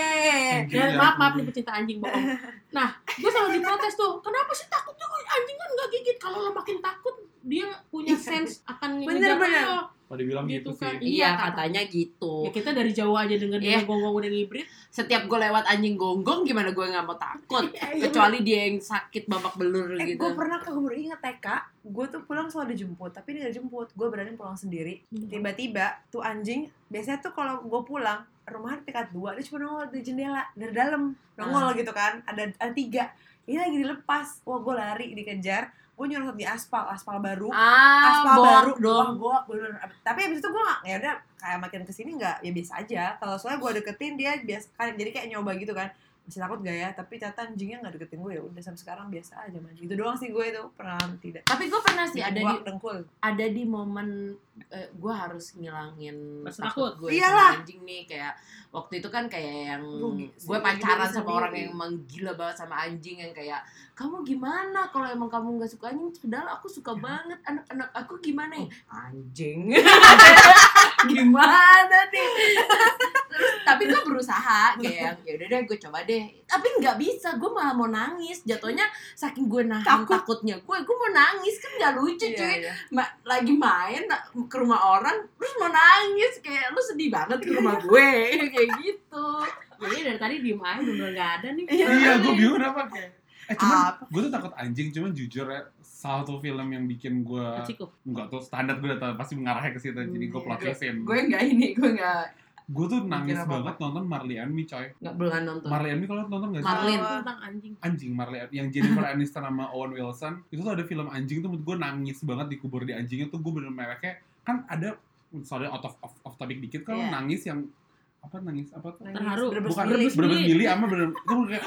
ya. maaf maaf nih pecinta anjing bohong. Nah gue selalu diprotes tuh kenapa sih takutnya kok anjing kan nggak gigit. Kalau lo makin takut dia punya sense akan bener. lo Kalau dibilang Gitu gitu, kan. sih. iya Iya, katanya gitu. Ya kita dari jauh aja denger Iya. dia gonggong udah ngibrit setiap gue lewat anjing gonggong gimana gue nggak mau takut? Kecuali dia yang sakit babak belur Eh, gitu. gue pernah ke inget TK, gue tuh pulang selalu dijemput, tapi dia gak jemput, gue berani pulang sendiri. Tiba-tiba tuh anjing, biasanya tuh kalau gue pulang, rumah tingkat dua, dia cuma nongol di jendela dari dalam, nongol gitu kan, ada, ada tiga. Ini lagi dilepas, wah gue lari dikejar, gue nyerot di aspal, aspal baru, ah aspal baru, wah gue bener Tapi abis itu gue ya udah kayak makin ke sini nggak, ya biasa aja. Kalau soalnya gue deketin dia biasa, kan jadi kayak nyoba gitu kan. Masih takut gak ya? Tapi ternyata anjingnya gak deketin gue ya udah sampai sekarang biasa aja maju. Itu doang sih gue itu pernah tidak. tapi gue pernah sih ada di dengkul. ada di momen eh, gue harus ngilangin Rasa takut gue Iyalah. sama anjing nih kayak waktu itu kan kayak yang gue pacaran sama sendiri. orang yang emang gila banget sama anjing yang kayak kamu gimana kalau emang kamu nggak suka anjing padahal aku suka banget anak-anak aku gimana ya anjing gimana nih? Terus, tapi gue berusaha kayak ya udah deh gue coba deh. Tapi nggak bisa gue malah mau nangis. Jatuhnya saking gue nahan Takut. takutnya gue gue mau nangis. Kan nggak lucu Iya, cuy. iya. Ma- lagi main ke rumah orang terus mau nangis. Kayak lu sedih banget ke rumah gue. Kayak gitu. Jadi dari tadi diem aja bener nggak ada nih. Iya, gue bingung kenapa kayak. Eh cuman Apa? gue tuh takut anjing, cuman jujur ya salah satu film yang bikin gue nggak tuh standar gue udah tau, pasti mengarahnya ke situ jadi gue Iya. plot twistin. gue nggak ini gue nggak Gue tuh nangis apa-apa. banget nonton Marley and Me coy. nggak belum nonton Marley and Me kalau nonton gak sih? Marlin. Oh. tentang anjing Anjing Marley and- yang Jennifer Aniston sama Owen Wilson itu tuh ada film anjing tuh menurut gue nangis banget dikubur di anjingnya tuh gue bener mereka kan ada sorry out of, off, off topic dikit kalau Iya. nangis yang apa nangis? Apa tuh? Terharu. bukan milik. milih sama bener itu kayak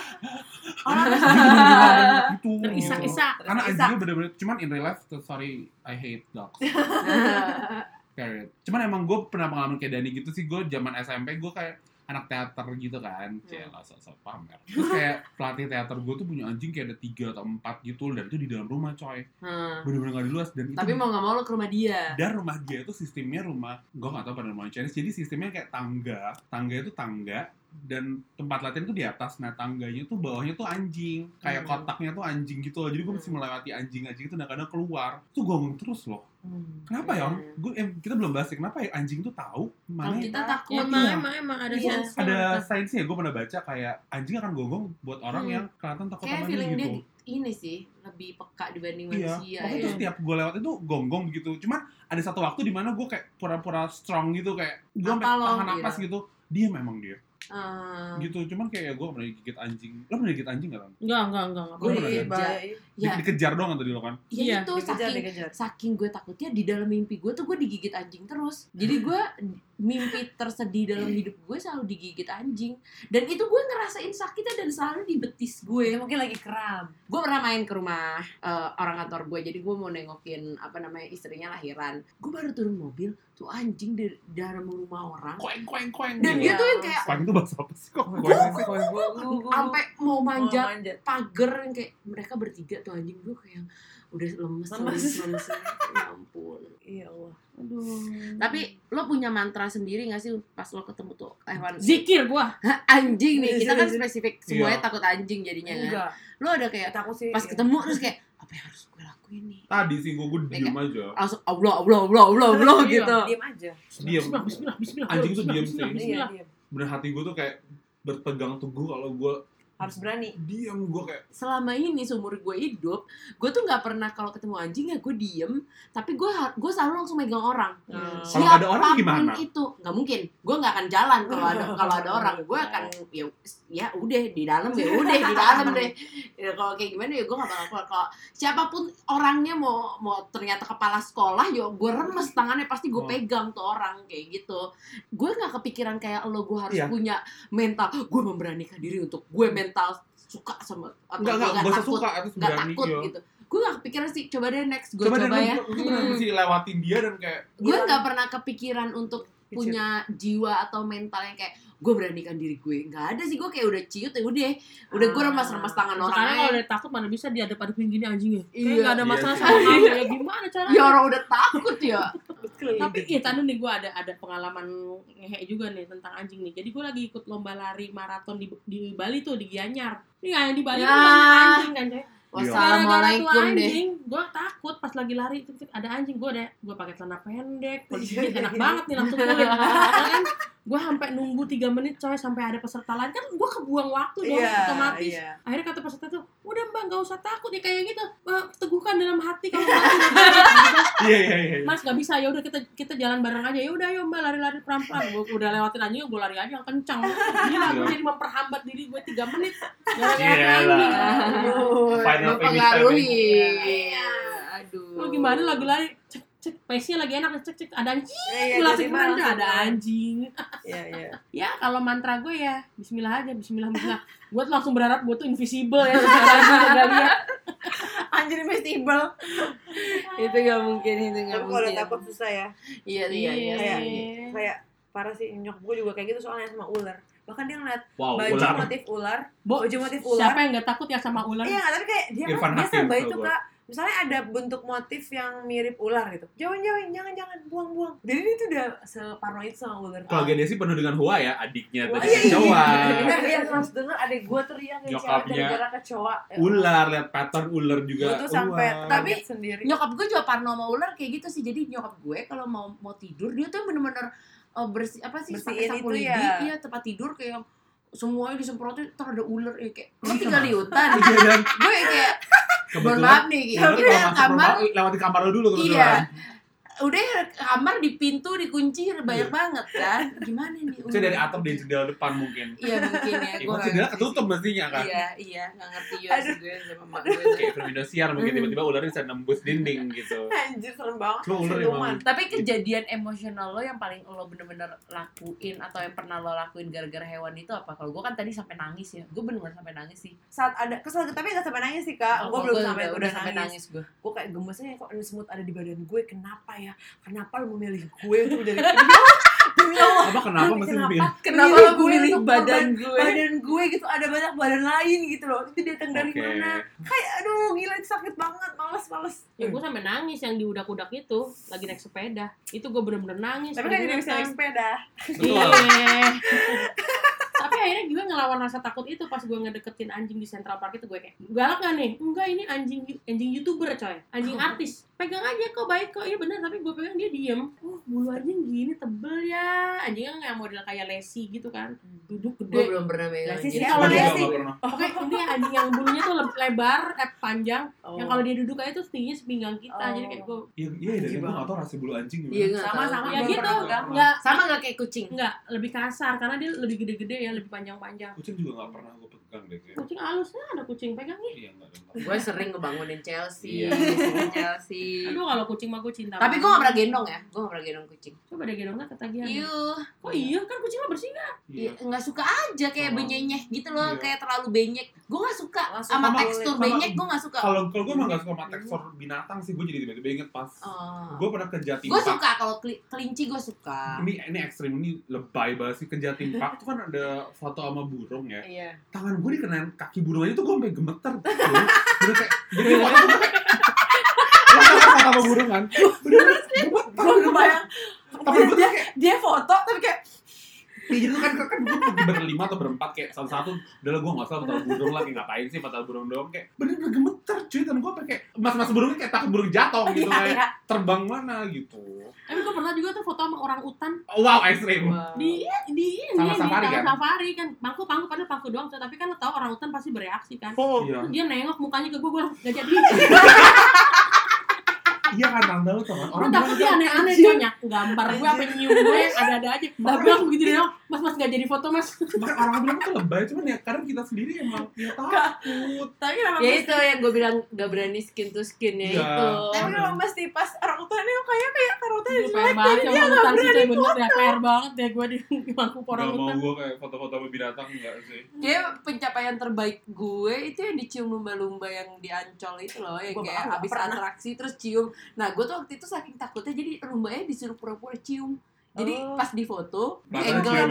Oh, dia bener-bener gitu terisak-isak. Karena anjingnya bener-bener cuman in real life sorry I hate dogs. Period. Cuman emang gue pernah pengalaman kayak Dani gitu sih gue zaman SMP gue kayak anak teater gitu kan Hmm. kayak lah sok pamer terus kayak pelatih teater gue tuh punya anjing kayak ada tiga atau empat gitu dan itu di dalam rumah coy Hmm. bener-bener gak di luas dan itu Tapi mau nggak mau lo ke rumah dia. dan rumah dia itu sistemnya rumah gue gak tau pada rumah Chinese jadi sistemnya kayak tangga tangga itu tangga dan tempat latihan tuh di atas nah tangganya tuh bawahnya tuh anjing kayak Hmm. kotaknya tuh anjing gitu loh jadi gue mesti Hmm. melewati anjing-anjing itu dan kadang keluar tuh gonggong terus loh Hmm. kenapa ya om Hmm. gue eh, kita belum bahas ya, kenapa ya anjing tuh tahu mana Kalau kita Iya. takut. Ya, emang, iya. emang, emang ada Iya. sensor. ada sainsnya gue pernah baca kayak anjing akan gonggong buat orang Hmm. yang kelihatan takut Kayak sama feeling dia gitu ini sih lebih peka dibanding Iya, manusia ya. tuh setiap gue lewat itu gonggong gitu. Cuman ada satu waktu di mana gue kayak pura-pura strong gitu kayak gue sampai tahan napas gitu? gitu. Dia memang dia Ah. gitu. Cuman kayak gue pernah digigit anjing. Lo pernah digigit anjing gak kan? Enggak, enggak, enggak. enggak. Gua Gue pernah dikejar. bahaya. Ya, Dikejar doang tadi lo kan? ya Iya, itu Dikejar, saking dikejar. saking gue takutnya di dalam mimpi gue tuh gue digigit anjing terus. Jadi gue mimpi tersedih dalam hidup gue selalu digigit anjing. Dan itu gue ngerasain sakitnya dan selalu di betis gue. mungkin lagi kram. Gue pernah main ke rumah eh, orang kantor gue. Jadi gue mau nengokin apa namanya istrinya lahiran. Gue baru turun mobil tuh anjing di dalam rumah orang. Koeng koeng koeng. Dan gitu. dia tuh yang kayak Koeng itu bahasa apa sih kok? Koeng sampai mau manjat Oh, manjat. pagar yang kayak mereka bertiga tuh anjing gue kayak udah lemes Lemes. lemes lemes ya ampun Iya Allah. Aduh. tapi lo punya mantra sendiri gak sih pas lo ketemu tuh hewan zikir gua. anjing nih kita kan Iya. spesifik semuanya Iya. takut anjing jadinya kan Enggak. lo ada kayak Takut sih. pas iya. ketemu terus kayak apa yang harus gue lakuin nih Tadi sih gue gue diem aja. langsung allah allah allah allah allah Iya. gitu Diam aja. Diam. Bismillah, bismillah, bismillah. Anjing tuh bismillah, sih. Iya. Bener hati gue tuh kayak berpegang teguh kalau gue Harus berani. diam gue kayak selama ini seumur gue hidup gue tuh nggak pernah kalau ketemu anjing ya gue diem tapi gue gue selalu langsung megang orang Hmm. Kalau ada orang gimana? itu nggak mungkin gue nggak akan jalan kalau ada kalau ada orang gue akan ya ya udah di dalam ya udah di dalam deh ya, kalau kayak gimana ya gue nggak bakal keluar kalau siapa pun orangnya mau mau ternyata kepala sekolah ya gue remes tangannya pasti gue Oh. pegang tuh orang kayak gitu gue nggak kepikiran kayak lo gue harus Iya. punya mental gue memberanikan diri untuk gue mental suka sama atau enggak enggak gue gak takut suka nggak berani takut iya. gitu gue gak kepikiran sih coba deh next gue Coba, coba, deh, ya lu bener Hmm. mesti lewatin dia dan kayak gue Gila. nggak pernah kepikiran untuk punya jiwa atau mental yang kayak gue beranikan diri gue nggak ada sih gue kayak udah ciut ya udah udah gue Ah. remas-remas tangan orang Sekarang kalau udah takut mana bisa diadep-adepin gini anjingnya. Iya. Kayak nggak ada Iya masalah sama kamu ya gimana caranya? ya orang udah takut ya Tapi iya tadi nih gue ada ada pengalaman ngehe juga nih tentang anjing nih. Jadi gue lagi ikut lomba lari maraton di di Bali tuh di Gianyar. Ini yang di Bali Ya. kan banyak anjing kan coy. wassalamualaikum deh anjing, gue takut pas lagi lari itu ada anjing gue deh, gue pakai celana pendek, Iya, digigit iya, enak iya. banget nih langsung kulit. kan gue sampai nunggu 3 menit coy sampai ada peserta lain. Kan gue kebuang waktu dong Iya, otomatis. iya. Akhirnya kata peserta tuh, udah mbak nggak usah takut ya kayak gitu, Mbak, teguhkan dalam hati kalau iya iya iya Mas nggak bisa. Ya udah kita kita jalan bareng aja. Ya udah yuk mbak lari-lari pelan-pelan. Gue udah lewatin anjing gue lari aja yang kencang gila gue Iya. jadi memperhambat diri gue 3 menit. Iya gara-gara. Final finish mempengaruhi Iya. aduh. Lu gimana lagi lari cek pace-nya lagi enak cek cek ada anjing Iya, gue langsung ada anjing Iya, iya. ya kalau mantra gue ya Bismillah aja Bismillah Bismillah gue tuh langsung berharap gue tuh invisible ya gak lihat Anjir festival. itu gak mungkin itu gak Tapi kalau mungkin takut susah ya. iya iya iya Kayak iya. kayak parah sih nyokap gue juga kayak gitu soalnya sama ular. Bahkan dia ngeliat wow baju ular motif ular, Bo, baju motif ular. siapa yang gak takut ya sama ular Iya, tapi kayak dia Irfan kan dia serba tuh itu gua. kak. Misalnya ada bentuk motif yang mirip ular gitu. Jauhin, jauhin, jangan, jangan, buang, buang. Jadi dia tuh udah separno itu sama ular. keluarga dia sih penuh dengan hua ya adiknya Wah, tadi iya, iya, kecoa Bener, yang harus denger adek gue teriak Nyokapnya gara-gara kecoa. Ya ular lihat pattern ular juga Gue tuh sampai. Tapi- sendiri. nyokap gue juga parno sama ular kayak gitu sih jadi nyokap gue kalau mau mau tidur dia tuh bener-bener uh, bersih apa sih pakai Bersihin sapu itu lidi ya. iya tempat tidur kayak semuanya disemprotin ntar ada ular ya kayak lo tinggal di hutan Iya, dan gue kayak mohon kebetulan maaf nih masuk kamar lewati kamar lu dulu Iya. Udah kamar di pintu dikunci banyak banget kan gimana nih Saya dari atap di jendela depan mungkin iya mungkin ya Ibu gue jendela ketutup mestinya kan iya iya nggak ngerti juga sih gue sama mak gue kayak film Indosiar mungkin tiba-tiba ularnya bisa nembus dinding gitu Anjir serem banget. Cuma ular emang tapi kejadian emosional lo yang paling lo bener-bener lakuin atau yang pernah lo lakuin gara-gara hewan itu apa? Kalau gue kan tadi sampai nangis ya, gue bener-bener sampai nangis sih. Saat ada kesel tapi gak sampai nangis sih kak. gue Oh, belum gua sampai udah, sampai nangis. gue. Gue kayak gemesnya kok ada semut ada di badan gue. Kenapa ya? Kenapa lu memilih gue untuk demi Allah Apa kenapa mesti Kenapa? Kenapa Milih lo gue milih untuk badan gue? badan gue gitu ada banyak badan lain gitu loh itu datang dari mana kayak aduh gila itu sakit banget males males Ya gue sampai nangis yang diudak-udak itu lagi naik sepeda. Itu gue bener-bener nangis. tapi kan tidak bisa naik sepeda Betul. Iya. Tapi akhirnya gue ngelawan rasa takut itu pas gue ngedeketin anjing di Central Park itu gue kayak galak gak nih? Enggak ini anjing anjing youtuber coy, anjing artis. Pegang aja kok baik kok, iya bener tapi gue pegang dia diem. Oh bulu anjing gini tebel ya, anjingnya kayak model kayak lesi gitu kan, duduk Gue gede. belum pernah megang. Lesi Gue kalau Lesi? nggak. Oke, ini anjing yang bulunya tuh le- lebar, eh, panjang. Oh. Yang kalau dia duduk aja tuh tingginya sepinggang kita, Oh. jadi kayak gue Iya, iya, dan gue banget. gak tau rasa bulu anjing gimana. Iya nggak Sama, tahu. sama. ya gitu, pegang. nggak Sama nggak kayak kucing? nggak lebih kasar karena dia lebih gede-gede ya, lebih panjang-panjang. Kucing juga gak pernah gue pegang deh kayak. Kucing halusnya ada kucing pegang nih. Iya, enggak ada. Gue sering ngebangunin Chelsea, Iya. Aduh kalau kucing mah gue cinta. Tapi gue gak pernah gendong ya, gue gak pernah gendong kucing. Coba deh gendongnya ketagihan. Iya, Oh iya kan kucing lo bersih nggak? Iya. Iya, nggak suka aja kayak benyenyeh gitu loh, Iya. kayak terlalu benyek. Gue nggak suka Nggak sama tekstur sama- benyek, gue nggak suka. Kalau kalau gue emang gak suka sama tekstur binatang sih, gue jadi tiba-tiba inget pas Oh. gue pernah ke Jatim Gue suka kalau keli- kelinci gue suka. Ini ini ekstrim ini lebay banget sih ke Jatim Park tuh kan ada foto sama burung ya. iya Tangan gue dikenain kaki burung aja tuh gue sampai gemeter. Bener kayak jadi tuh kayak Lo tau kan foto sama burung kan? Bener gemeter. gue kebayang Tapi dia, kayak dia foto tapi kayak Iya tuh kan kan gue berlima atau berempat kayak satu-satu. Udah lah gue gak usah foto burung lagi. Ngapain sih foto burung doang? Kayak bener-bener gemeter cuy. Dan gue kayak mas-mas burungnya kayak takut burung jatuh gitu Iya, kayak iya. terbang mana gitu. Tapi gue pernah juga tuh foto sama orang utan. Oh, wow ekstrim di di ini Sama di safari kan? safari kan. Pangku pangku padahal pangku doang tapi kan lo tau orang utan pasti bereaksi kan. Oh. Iya dia nengok mukanya ke gue gue gak jadi iya kan tanda lu tau kan orang takut dia aneh-aneh banyak gambar gue apa nyium gue ada-ada aja. Tapi gue langsung gitu deh mas mas gak jadi foto mas Makanya orang bilang tuh lebay, cuman ya kadang kita sendiri emang ya takut. tapi kenapa Ya itu yang gue bilang gak berani skin to skin ya Iya. itu. tapi kenapa mesti pas orang utannya kayak kayak orang PR banget sama orang utan sih coy bener ya PR banget deh gue di Gak orang mau utan gue kayak foto-foto sama binatang enggak sih. Dia pencapaian terbaik gue itu yang dicium lumba-lumba yang di Ancol itu loh yang kayak nggak abis atraksi terus cium. Nah gue tuh waktu itu saking takutnya jadi lumbanya disuruh pura-pura cium. Jadi Oh. pas di foto, di angle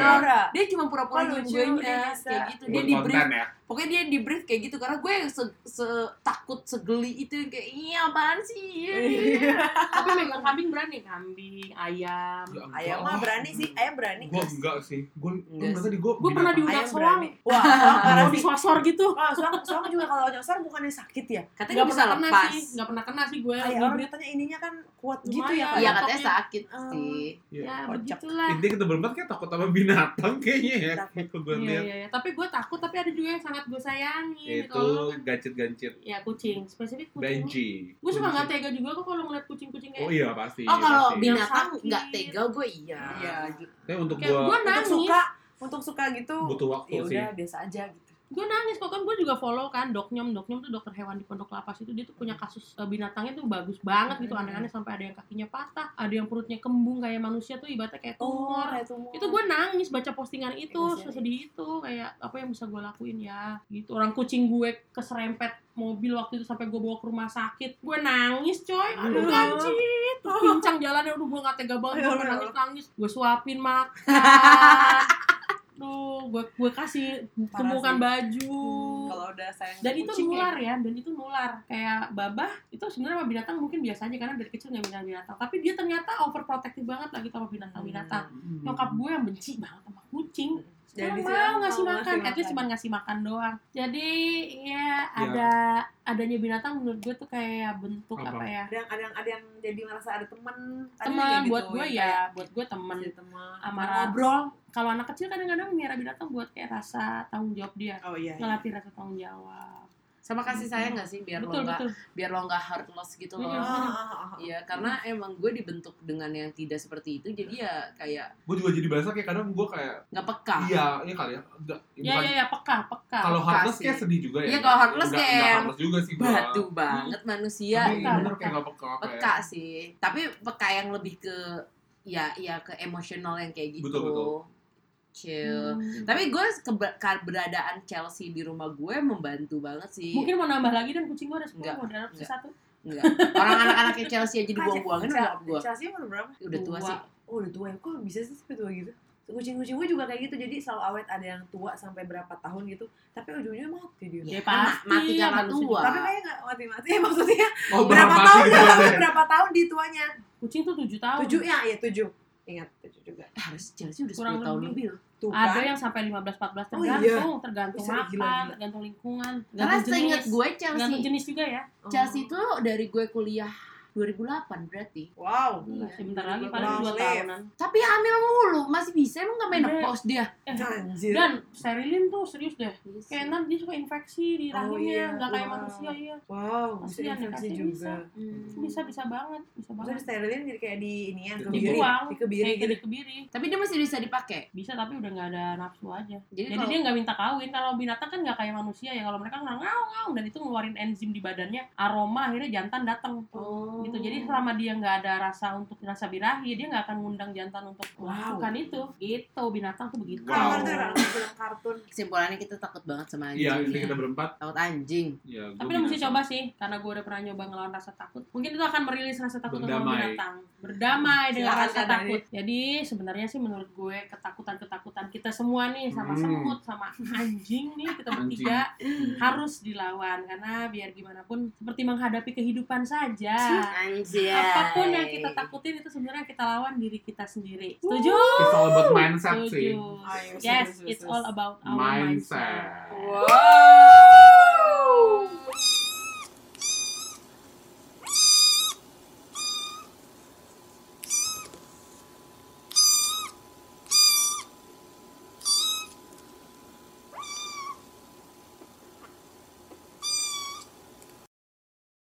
dia cuma pura-pura Oh, cium lucu, gue dia bisa. kayak gitu. Dia di brief, ya. Pokoknya dia di brief kayak gitu karena gue yang se, se- takut segeli itu yang kayak iya apaan sih iya. tapi megang kambing berani kambing ayam Ya, enggak ayam mah berani sih ayam berani Gue enggak sih. Gue Enggak tadi gue gue pernah ayam soang berani wah mau sih disosor gitu Wah, soang, soang juga kalau nyosor bukannya sakit ya? Katanya Gak bisa pernah kena lepas. sih, gak pernah kena sih gue Kayak Gue orang katanya ininya kan kuat gitu ya. Iya Iya. katanya sakit Oh. sih. Ya Kocak. begitulah Intinya kita berempat kayak takut sama binatang kayaknya ya. Takut. Kalau gue Iya, lihat iya, iya. Tapi gue takut, tapi ada juga yang sangat gue sayangi. itu gancit-gancit ya kucing, spesifik kucing. Benji. Gue suka nggak tega juga kok kalau ngeliat kucing-kucing kayak Oh iya pasti. Oh kalau binatang sakit. nggak tega gue iya. Iya. Tapi untuk kayak gue gue Untuk suka, untuk suka gitu. butuh waktu Ya sih. udah biasa aja gitu. Gue nangis kok kan gue juga follow kan Doknyom, Doknyom tuh dokter hewan di Pondok Lapas itu dia tuh punya kasus eh, binatangnya tuh bagus banget gitu Hmm. aneh-aneh sampai ada yang kakinya patah, ada yang perutnya kembung kayak manusia tuh ibaratnya kayak tumor. kayak tumor. itu gue nangis baca postingan itu Kasihan. sesedih itu kayak apa yang bisa gue lakuin ya gitu. Orang kucing gue keserempet mobil waktu itu sampai gue bawa ke rumah sakit. Gue nangis coy. Aduh. Kancit Terus pincang jalannya udah gue gak tega banget gue nangis nangis gue suapin makan Duh, gue gue kasih Parah tumpukan sih. baju Hmm, kalau udah sayang dan itu kucing nular ya dan itu nular kayak babah itu sebenarnya sama binatang mungkin biasa aja karena dari kecil nggak binatang binatang tapi dia ternyata overprotective banget lagi sama binatang binatang Hmm. nyokap gue yang benci banget sama kucing Jadi mau ngasih ngasih makan, makan. cuma ngasih makan doang. Jadi ya Ya. ada adanya binatang menurut gue tuh kayak bentuk Apa? apa, ya? Ada yang ada yang ada yang jadi merasa ada teman. Ada Teman kayak buat gitu, gue ya, kayak buat gue teman. teman. Amarah. ngobrol. Kalau anak kecil kadang-kadang miara binatang buat kayak rasa tanggung jawab dia, Oh iya. ngelatih rasa tanggung jawab. Sama kasih sayang nggak sih biar betul lo nggak betul. biar lo nggak heartless gitu loh. Iya. Ah, ah, ah, ah. Iya, karena emang gue dibentuk dengan yang tidak seperti itu, jadi ya kayak Gue juga jadi berasa kayak kadang gue kayak nggak peka. iya iya kali ya. Enggak, Ya bukan- ya ya peka peka. Kalau heartless kayak sedih juga ya. Iya, kalau heartless Nggak- kayak nggak heartless juga sih. Batu banget manusia. Tapi Peka, bener kayak gak peka. kayak- Peka sih, tapi peka yang lebih ke ya ya ke emosional yang kayak gitu. Betul, betul. Chill. Hmm. Tapi gue kebe- keberadaan Chelsea di rumah gue membantu banget sih. mungkin mau nambah lagi dan kucing gue ada sepuluh, mau enggak. satu. Enggak. Orang anak-anaknya Chelsea aja dibuang-buangin sama gue. Chelsea umur berapa? Udah tua Tua. sih. oh udah tua ya kok bisa sih sampai tua gitu kucing-kucing gue juga kayak gitu jadi selalu awet ada yang tua sampai berapa tahun gitu tapi ujungnya mati dia Ya, Ya, pasti, mati ya, karena tua. tapi kayak nggak mati-mati maksudnya Oh, berapa berapa tahun ya ya? berapa tahun di tuanya kucing tuh tujuh tahun tujuh ya ya tujuh ingat tujuh juga harus Chelsea udah 10 Kurang tahun lebih. lebih loh. Tuh ada kan yang sampai 15 14 Oh, tergantung iya. tergantung Bisa, makan gila, gila. tergantung lingkungan Karena tergantung seingat jenis gue tergantung Chelsea jenis juga ya Oh. Chelsea itu dari gue kuliah 2008 berarti. wow Iya. sebentar lagi paling dua tahunan Tapi hamil mulu, masih bisa emang gak main Udah. pos dia. eh, anjir dan sterilin tuh serius deh kayak Iya. ntar dia suka infeksi di Oh, rahimnya iya. nggak kayak Wow. manusia iya wow bisa Kasihan ya, infeksi pasti juga bisa. Hmm. bisa bisa banget bisa banget disterilin jadi kayak di ini ya, kebiri, dibuang di kebiri kayak gitu. gede kebiri Tapi dia masih bisa dipakai. bisa tapi udah nggak ada nafsu aja Jadi, jadi kalau dia nggak minta kawin kalau binatang kan nggak kayak manusia ya kalau mereka nggak ngau ngau dan itu ngeluarin enzim di badannya aroma akhirnya jantan datang Oh. Gitu jadi selama dia nggak ada rasa untuk rasa birahi dia nggak akan ngundang jantan untuk Wow. melakukan itu gitu binatang tuh begitu Wow. kartun. kesimpulannya kita takut banget sama anjing. Iya, ini kita berempat. Takut anjing. Ya, tapi lo mesti coba sih karena gue udah pernah nyoba ngelawan rasa takut mungkin itu akan merilis rasa takut sama binatang berdamai dengan rasa takut jadi sebenarnya sih menurut gue ketakutan ketakutan kita semua nih sama Hmm. semut sama anjing nih kita bertiga harus dilawan karena biar gimana pun seperti menghadapi kehidupan saja Anjay. apa pun yang kita takutin itu sebenarnya kita lawan diri kita sendiri setuju It's all about mindset sih. setuju Ayo, yes serius, it's all about our mindset Mindset. Wow.